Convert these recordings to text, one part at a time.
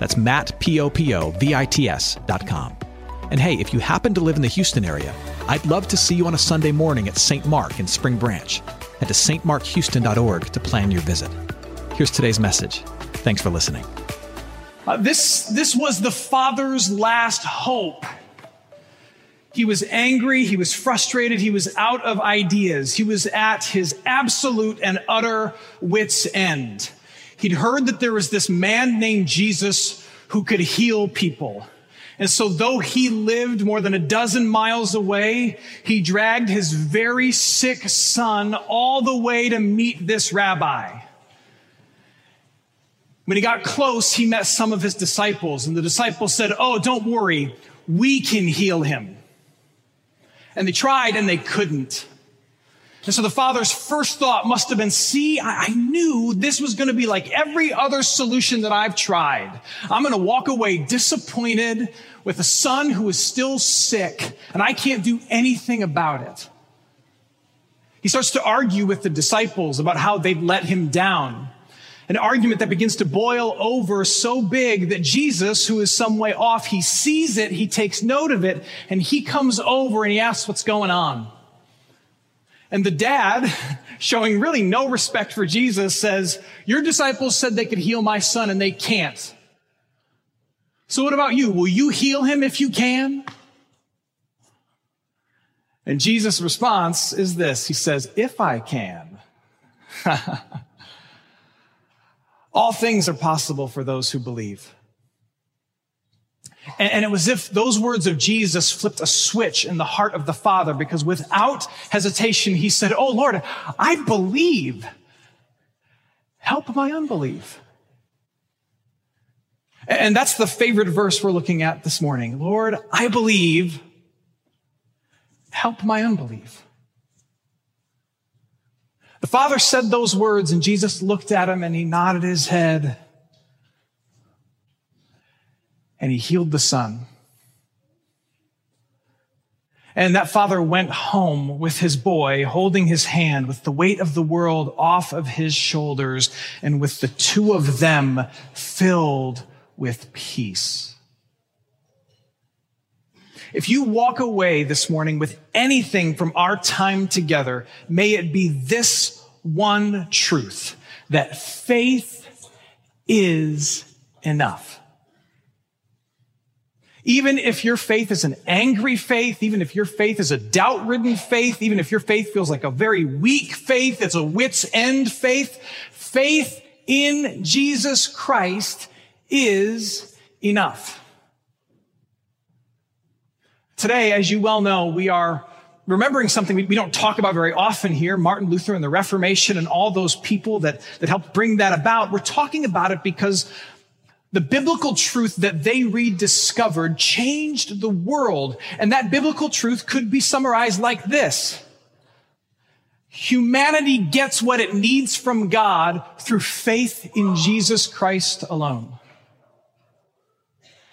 That's Matt, P-O-P-O-V-I-T-S dot com. And hey, if you happen to live in the Houston area, I'd love to see you on a Sunday morning at St. Mark in Spring Branch. Head to stmarkhouston.org to plan your visit. Here's today's message. Thanks for listening. Uh, this, this was the father's last hope. He was angry, he was frustrated, he was out of ideas, he was at his absolute and utter wits' end. He'd heard that there was this man named Jesus who could heal people. And so though he lived more than a dozen miles away, he dragged his very sick son all the way to meet this rabbi. When he got close, he met some of his disciples and the disciples said, Oh, don't worry. We can heal him. And they tried and they couldn't. And so the father's first thought must have been, see, I, knew this was going to be like every other solution that I've tried. I'm going to walk away disappointed with a son who is still sick and I can't do anything about it. He starts to argue with the disciples about how they've let him down. An argument that begins to boil over so big that Jesus, who is some way off, he sees it, he takes note of it, and he comes over and he asks what's going on. And the dad, showing really no respect for Jesus, says, Your disciples said they could heal my son and they can't. So what about you? Will you heal him if you can? And Jesus' response is this He says, If I can. All things are possible for those who believe. And, and, it was if those words of Jesus flipped a switch in the heart of the Father, because without hesitation, he said, Oh Lord, I believe. Help my unbelief. And that's the favorite verse we're looking at this morning. Lord, I believe. Help my unbelief. The Father said those words, and Jesus looked at him and he nodded his head and he healed the son. And that father went home with his boy, holding his hand with the weight of the world off of his shoulders and with the two of them filled with peace. If you walk away this morning with anything from our time together, may it be this one truth that faith is enough. Even if your faith is an angry faith, even if your faith is a doubt ridden faith, even if your faith feels like a very weak faith, it's a wit's end faith, faith in Jesus Christ is enough. Today, as you well know, we are remembering something we, don't talk about very often here Martin Luther and the Reformation and all those people that, that helped bring that about. We're talking about it because the biblical truth that they rediscovered changed the world. And that biblical truth could be summarized like this. Humanity gets what it needs from God through faith in Jesus Christ alone.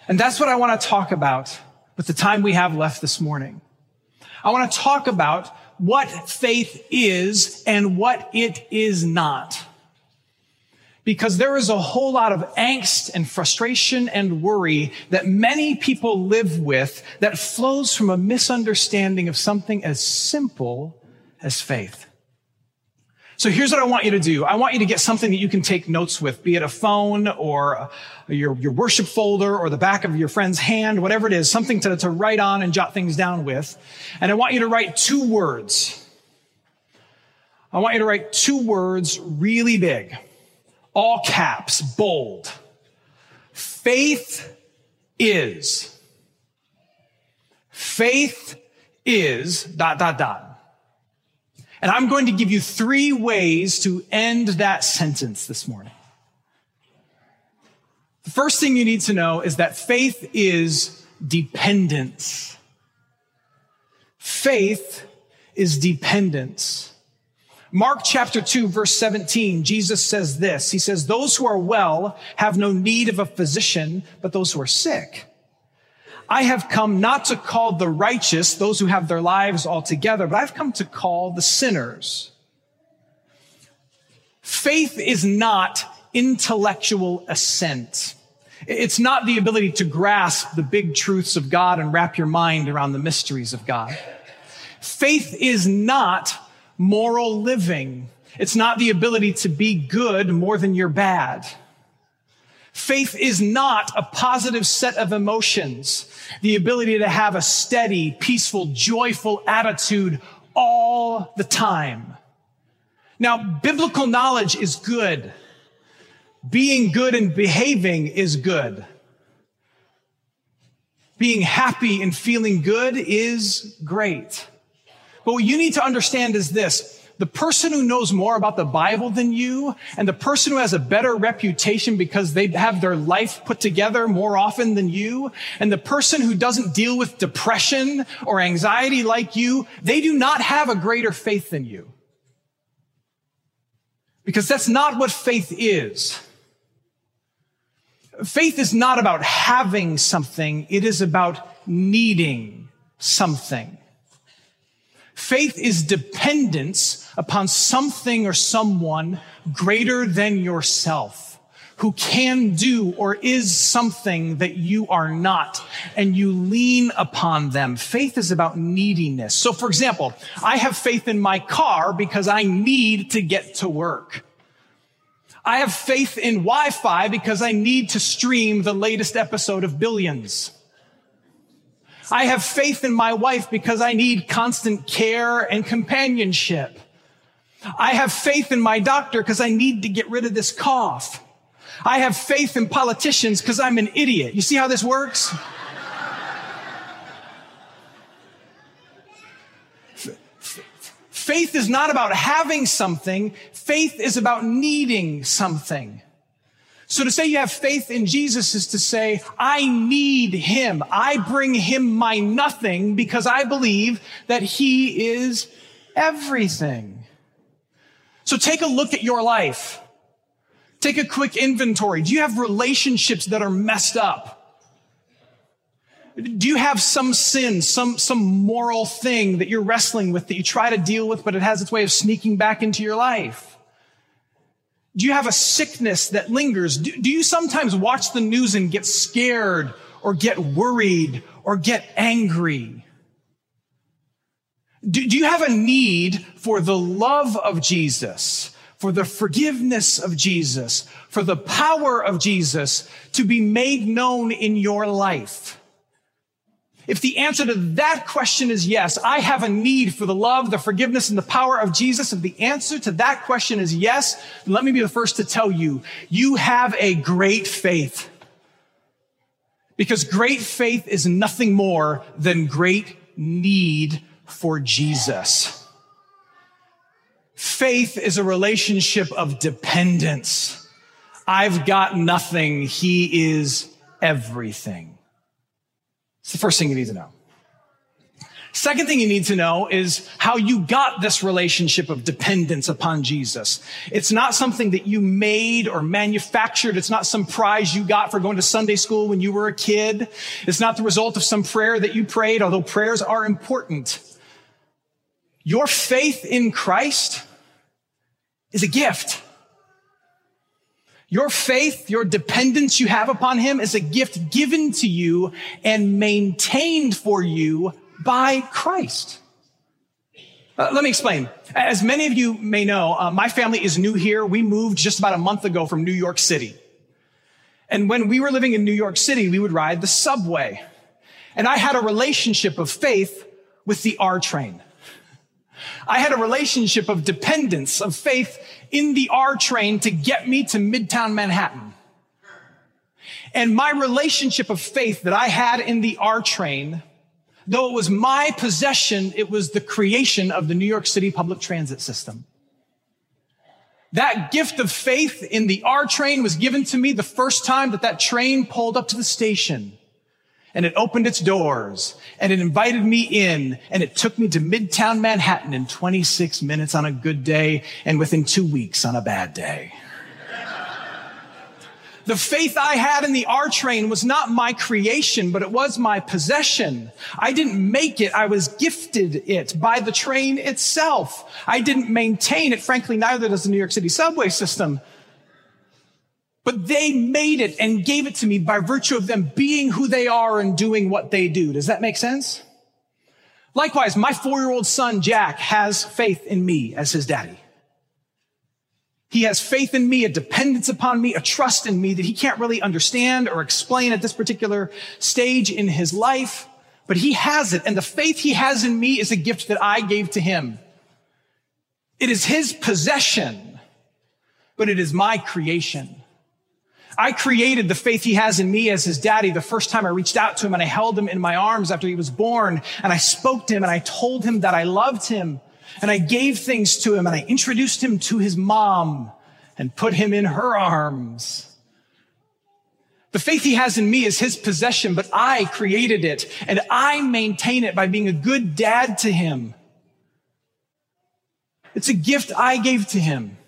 And that's what I want to talk about with the time we have left this morning. I want to talk about what faith is and what it is not because there is a whole lot of angst and frustration and worry that many people live with that flows from a misunderstanding of something as simple as faith. So here's what I want you to do. I want you to get something that you can take notes with, be it a phone or your, your worship folder or the back of your friend's hand, whatever it is, something to, to write on and jot things down with. And I want you to write two words. I want you to write two words really big all caps, bold. Faith is. Faith is dot, dot, dot. And I'm going to give you three ways to end that sentence this morning. The first thing you need to know is that faith is dependence. Faith is dependence. Mark chapter 2 verse 17, Jesus says this. He says, those who are well have no need of a physician, but those who are sick. I have come not to call the righteous, those who have their lives all together, but I've come to call the sinners. Faith is not intellectual assent. It's not the ability to grasp the big truths of God and wrap your mind around the mysteries of God. Faith is not moral living. It's not the ability to be good more than you're bad. Faith is not a positive set of emotions, the ability to have a steady, peaceful, joyful attitude all the time. Now, biblical knowledge is good. Being good and behaving is good. Being happy and feeling good is great. But what you need to understand is this. The person who knows more about the Bible than you and the person who has a better reputation because they have their life put together more often than you and the person who doesn't deal with depression or anxiety like you, they do not have a greater faith than you. Because that's not what faith is. Faith is not about having something. It is about needing something. Faith is dependence upon something or someone greater than yourself who can do or is something that you are not and you lean upon them. Faith is about neediness. So for example, I have faith in my car because I need to get to work. I have faith in Wi-Fi because I need to stream the latest episode of Billions. I have faith in my wife because I need constant care and companionship. I have faith in my doctor because I need to get rid of this cough. I have faith in politicians because I'm an idiot. You see how this works? Faith is not about having something. Faith is about needing something. So to say you have faith in Jesus is to say, I need him. I bring him my nothing because I believe that he is everything. So take a look at your life. Take a quick inventory. Do you have relationships that are messed up? Do you have some sin, some, some moral thing that you're wrestling with that you try to deal with, but it has its way of sneaking back into your life? Do you have a sickness that lingers? Do, do you sometimes watch the news and get scared or get worried or get angry? Do, do you have a need for the love of Jesus, for the forgiveness of Jesus, for the power of Jesus to be made known in your life? If the answer to that question is yes, I have a need for the love, the forgiveness, and the power of Jesus. If the answer to that question is yes, let me be the first to tell you, you have a great faith. Because great faith is nothing more than great need for Jesus. Faith is a relationship of dependence. I've got nothing. He is everything. It's the first thing you need to know. Second thing you need to know is how you got this relationship of dependence upon Jesus. It's not something that you made or manufactured. It's not some prize you got for going to Sunday school when you were a kid. It's not the result of some prayer that you prayed, although prayers are important. Your faith in Christ is a gift. Your faith, your dependence you have upon him is a gift given to you and maintained for you by Christ. Uh, let me explain. As many of you may know, uh, my family is new here. We moved just about a month ago from New York City. And when we were living in New York City, we would ride the subway. And I had a relationship of faith with the R train. I had a relationship of dependence, of faith in the R train to get me to Midtown Manhattan. And my relationship of faith that I had in the R train, though it was my possession, it was the creation of the New York City public transit system. That gift of faith in the R train was given to me the first time that that train pulled up to the station and it opened its doors and it invited me in and it took me to midtown Manhattan in 26 minutes on a good day and within two weeks on a bad day. The faith I had in the R train was not my creation, but it was my possession. I didn't make it. I was gifted it by the train itself. I didn't maintain it. Frankly, neither does the New York City subway system. But they made it and gave it to me by virtue of them being who they are and doing what they do. Does that make sense? Likewise, my four year old son, Jack, has faith in me as his daddy. He has faith in me, a dependence upon me, a trust in me that he can't really understand or explain at this particular stage in his life, but he has it. And the faith he has in me is a gift that I gave to him. It is his possession, but it is my creation. I created the faith he has in me as his daddy the first time I reached out to him and I held him in my arms after he was born and I spoke to him and I told him that I loved him and I gave things to him and I introduced him to his mom and put him in her arms. The faith he has in me is his possession, but I created it and I maintain it by being a good dad to him. It's a gift I gave to him.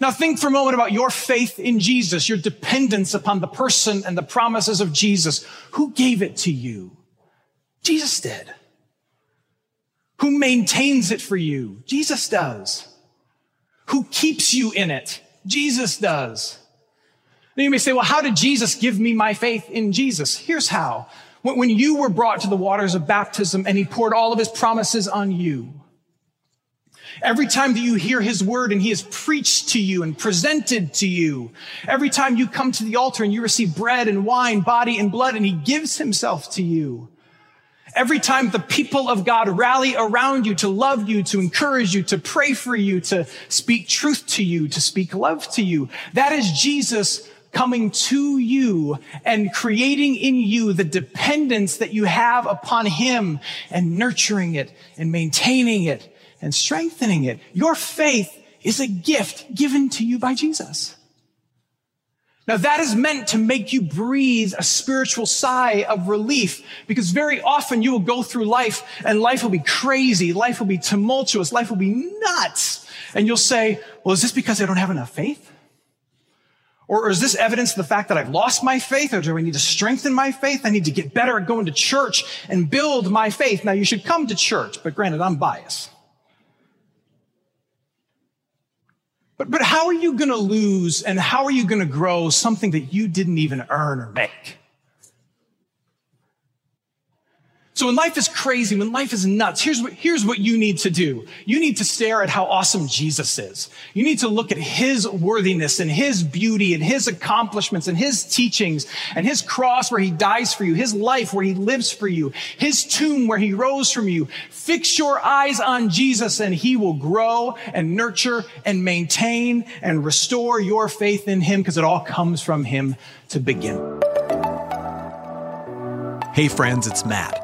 Now think for a moment about your faith in Jesus, your dependence upon the person and the promises of Jesus. Who gave it to you? Jesus did. Who maintains it for you? Jesus does. Who keeps you in it? Jesus does. Then you may say, well, how did Jesus give me my faith in Jesus? Here's how. When you were brought to the waters of baptism and he poured all of his promises on you, Every time that you hear his word and he is preached to you and presented to you, every time you come to the altar and you receive bread and wine, body and blood, and he gives himself to you, Every time the people of God rally around you to love you, to encourage you, to pray for you, to speak truth to you, to speak love to you, that is Jesus coming to you and creating in you the dependence that you have upon him and nurturing it and maintaining it and strengthening it. Your faith is a gift given to you by Jesus. Now that is meant to make you breathe a spiritual sigh of relief because very often you will go through life and life will be crazy. Life will be tumultuous. Life will be nuts. And you'll say, well, is this because I don't have enough faith? Or is this evidence of the fact that I've lost my faith? Or do I need to strengthen my faith? I need to get better at going to church and build my faith. Now you should come to church, but granted, I'm biased. But, but how are you going to lose and how are you going to grow something that you didn't even earn or make? So when life is crazy, when life is nuts, here's what, here's what you need to do. You need to stare at how awesome Jesus is. You need to look at his worthiness and his beauty and his accomplishments and his teachings and his cross where he dies for you, his life where he lives for you, his tomb where he rose from you. Fix your eyes on Jesus and he will grow and nurture and maintain and restore your faith in him because it all comes from him to begin. Hey friends, it's Matt.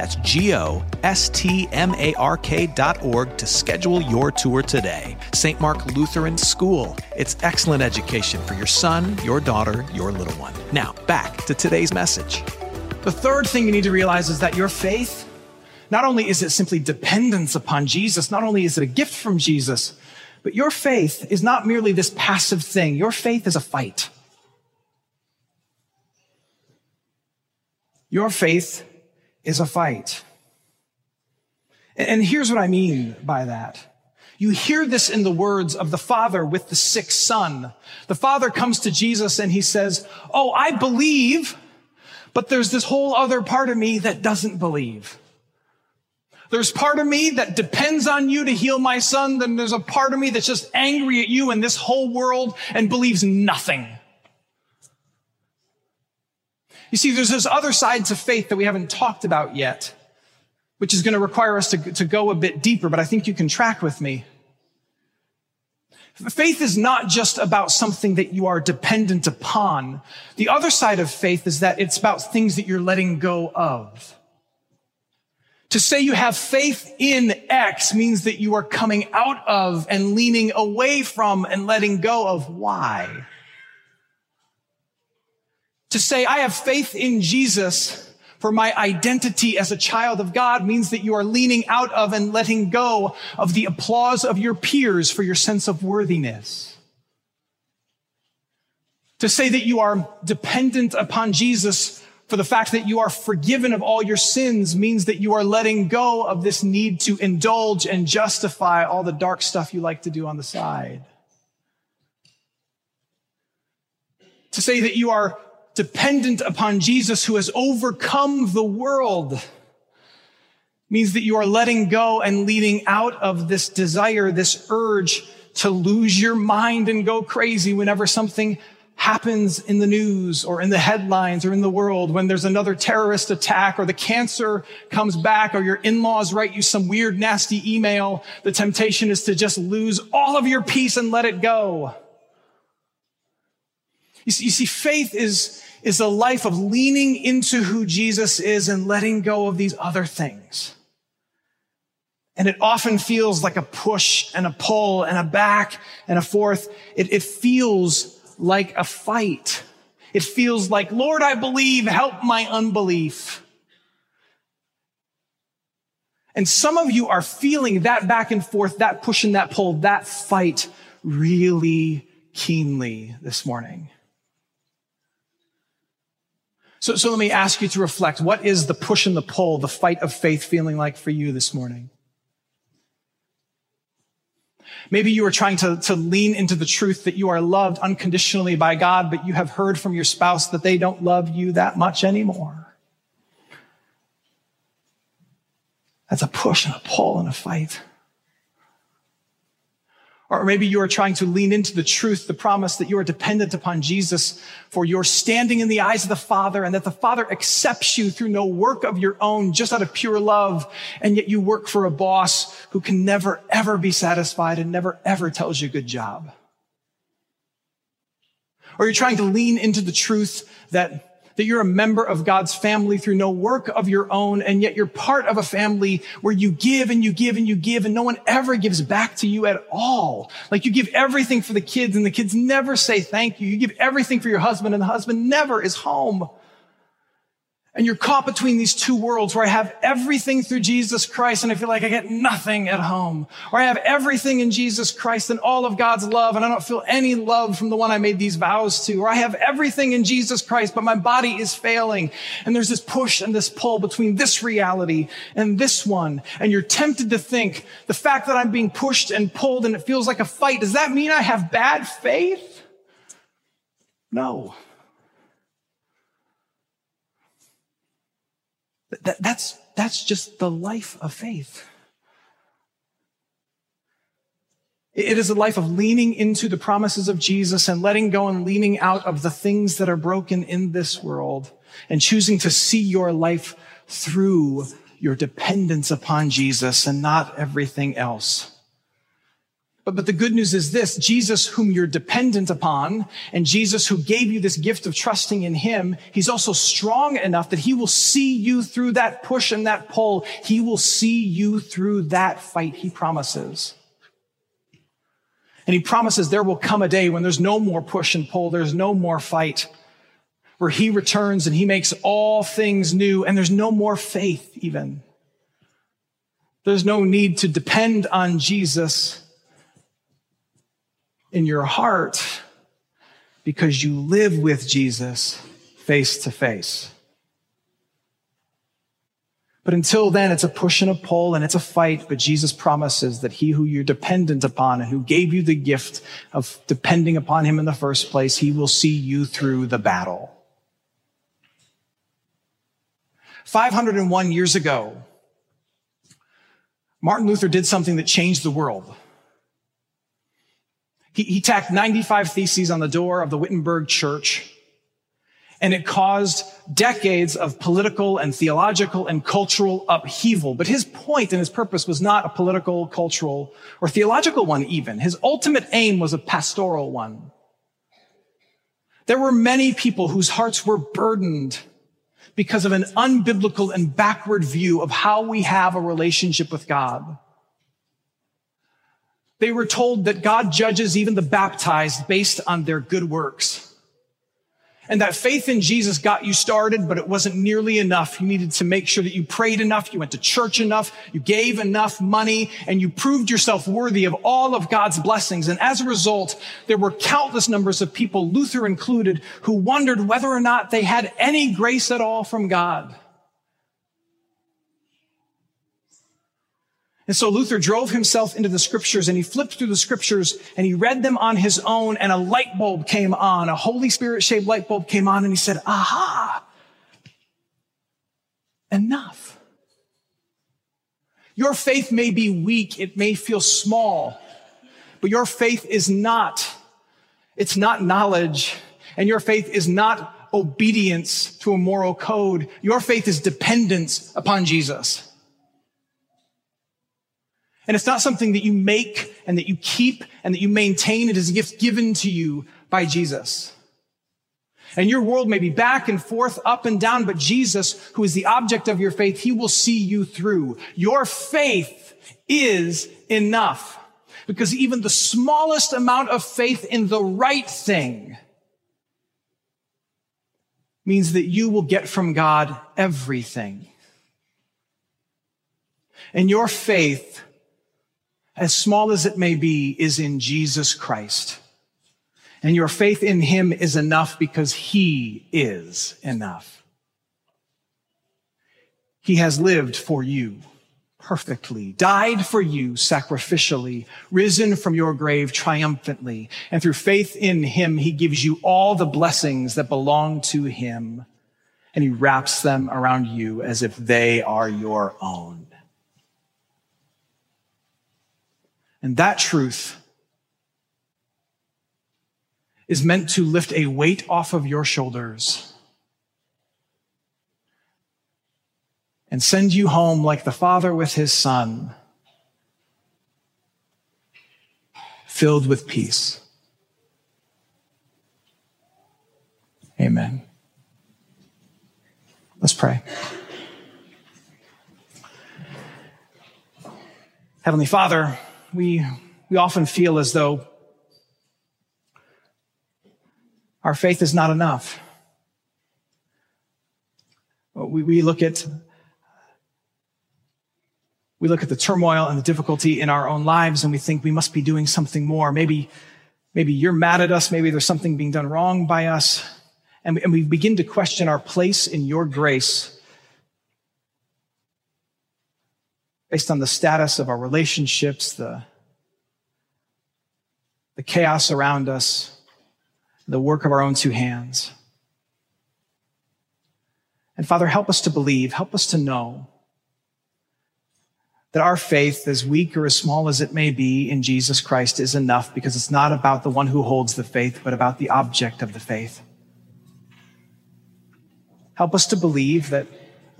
That's G O S T M A R K dot org to schedule your tour today. St. Mark Lutheran School. It's excellent education for your son, your daughter, your little one. Now, back to today's message. The third thing you need to realize is that your faith, not only is it simply dependence upon Jesus, not only is it a gift from Jesus, but your faith is not merely this passive thing. Your faith is a fight. Your faith is a fight. And here's what I mean by that. You hear this in the words of the father with the sick son. The father comes to Jesus and he says, Oh, I believe, but there's this whole other part of me that doesn't believe. There's part of me that depends on you to heal my son. Then there's a part of me that's just angry at you and this whole world and believes nothing. You see, there's those other sides of faith that we haven't talked about yet, which is going to require us to, to go a bit deeper, but I think you can track with me. Faith is not just about something that you are dependent upon. The other side of faith is that it's about things that you're letting go of. To say you have faith in X means that you are coming out of and leaning away from and letting go of Y. To say I have faith in Jesus for my identity as a child of God means that you are leaning out of and letting go of the applause of your peers for your sense of worthiness. To say that you are dependent upon Jesus for the fact that you are forgiven of all your sins means that you are letting go of this need to indulge and justify all the dark stuff you like to do on the side. To say that you are dependent upon Jesus who has overcome the world means that you are letting go and leading out of this desire, this urge to lose your mind and go crazy whenever something happens in the news or in the headlines or in the world, when there's another terrorist attack or the cancer comes back or your in-laws write you some weird, nasty email, the temptation is to just lose all of your peace and let it go. You see, faith is, is a life of leaning into who Jesus is and letting go of these other things. And it often feels like a push and a pull and a back and a forth. It, it feels like a fight. It feels like, Lord, I believe, help my unbelief. And some of you are feeling that back and forth, that push and that pull, that fight really keenly this morning. So, so let me ask you to reflect. What is the push and the pull, the fight of faith feeling like for you this morning? Maybe you are trying to, to lean into the truth that you are loved unconditionally by God, but you have heard from your spouse that they don't love you that much anymore. That's a push and a pull and a fight. Or maybe you are trying to lean into the truth, the promise that you are dependent upon Jesus for your standing in the eyes of the Father and that the Father accepts you through no work of your own, just out of pure love. And yet you work for a boss who can never, ever be satisfied and never, ever tells you good job. Or you're trying to lean into the truth that that you're a member of God's family through no work of your own, and yet you're part of a family where you give and you give and you give, and no one ever gives back to you at all. Like you give everything for the kids, and the kids never say thank you. You give everything for your husband, and the husband never is home. And you're caught between these two worlds where I have everything through Jesus Christ and I feel like I get nothing at home. Or I have everything in Jesus Christ and all of God's love and I don't feel any love from the one I made these vows to. Or I have everything in Jesus Christ, but my body is failing. And there's this push and this pull between this reality and this one. And you're tempted to think the fact that I'm being pushed and pulled and it feels like a fight, does that mean I have bad faith? No. That, that's, that's just the life of faith. It is a life of leaning into the promises of Jesus and letting go and leaning out of the things that are broken in this world and choosing to see your life through your dependence upon Jesus and not everything else. But, but the good news is this, Jesus whom you're dependent upon and Jesus who gave you this gift of trusting in him, he's also strong enough that he will see you through that push and that pull. He will see you through that fight, he promises. And he promises there will come a day when there's no more push and pull, there's no more fight, where he returns and he makes all things new and there's no more faith even. There's no need to depend on Jesus in your heart because you live with Jesus face to face. But until then, it's a push and a pull and it's a fight. But Jesus promises that he who you're dependent upon and who gave you the gift of depending upon him in the first place, he will see you through the battle. 501 years ago, Martin Luther did something that changed the world. He, he tacked 95 theses on the door of the Wittenberg church. And it caused decades of political and theological and cultural upheaval. But his point and his purpose was not a political, cultural, or theological one even. His ultimate aim was a pastoral one. There were many people whose hearts were burdened because of an unbiblical and backward view of how we have a relationship with God. They were told that God judges even the baptized based on their good works and that faith in Jesus got you started, but it wasn't nearly enough. You needed to make sure that you prayed enough, you went to church enough, you gave enough money, and you proved yourself worthy of all of God's blessings. And as a result, there were countless numbers of people, Luther included, who wondered whether or not they had any grace at all from God. And so Luther drove himself into the scriptures and he flipped through the scriptures and he read them on his own and a light bulb came on, a Holy Spirit shaped light bulb came on and he said, aha, enough. Your faith may be weak. It may feel small, but your faith is not, it's not knowledge and your faith is not obedience to a moral code. Your faith is dependence upon Jesus. And it's not something that you make and that you keep and that you maintain. It is a gift given to you by Jesus. And your world may be back and forth, up and down, but Jesus, who is the object of your faith, he will see you through. Your faith is enough. Because even the smallest amount of faith in the right thing means that you will get from God everything. And your faith as small as it may be, is in Jesus Christ. And your faith in him is enough because he is enough. He has lived for you perfectly, died for you sacrificially, risen from your grave triumphantly. And through faith in him, he gives you all the blessings that belong to him. And he wraps them around you as if they are your own. And that truth is meant to lift a weight off of your shoulders and send you home like the Father with his Son, filled with peace. Amen. Let's pray. Heavenly Father, we, we often feel as though our faith is not enough. We, we look at we look at the turmoil and the difficulty in our own lives and we think we must be doing something more. Maybe, maybe you're mad at us. Maybe there's something being done wrong by us. And we, and we begin to question our place in your grace based on the status of our relationships, the, the chaos around us, the work of our own two hands. And Father, help us to believe, help us to know that our faith, as weak or as small as it may be in Jesus Christ, is enough because it's not about the one who holds the faith, but about the object of the faith. Help us to believe that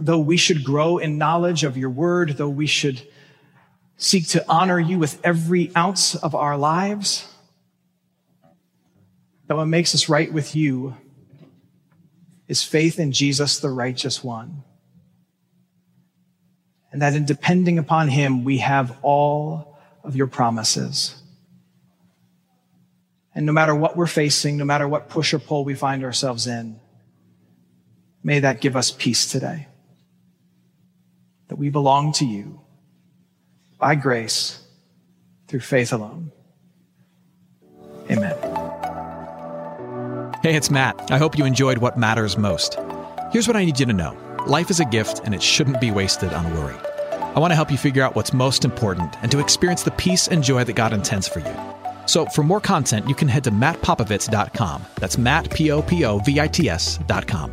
though we should grow in knowledge of your word, though we should seek to honor you with every ounce of our lives, that what makes us right with you is faith in Jesus, the righteous one. And that in depending upon him, we have all of your promises. And no matter what we're facing, no matter what push or pull we find ourselves in, may that give us peace today that we belong to you by grace through faith alone. Amen. Hey, it's Matt. I hope you enjoyed what matters most. Here's what I need you to know life is a gift, and it shouldn't be wasted on worry. I want to help you figure out what's most important and to experience the peace and joy that God intends for you. So, for more content, you can head to mattpopovits.com. That's Matt, P O P O V I T S.com.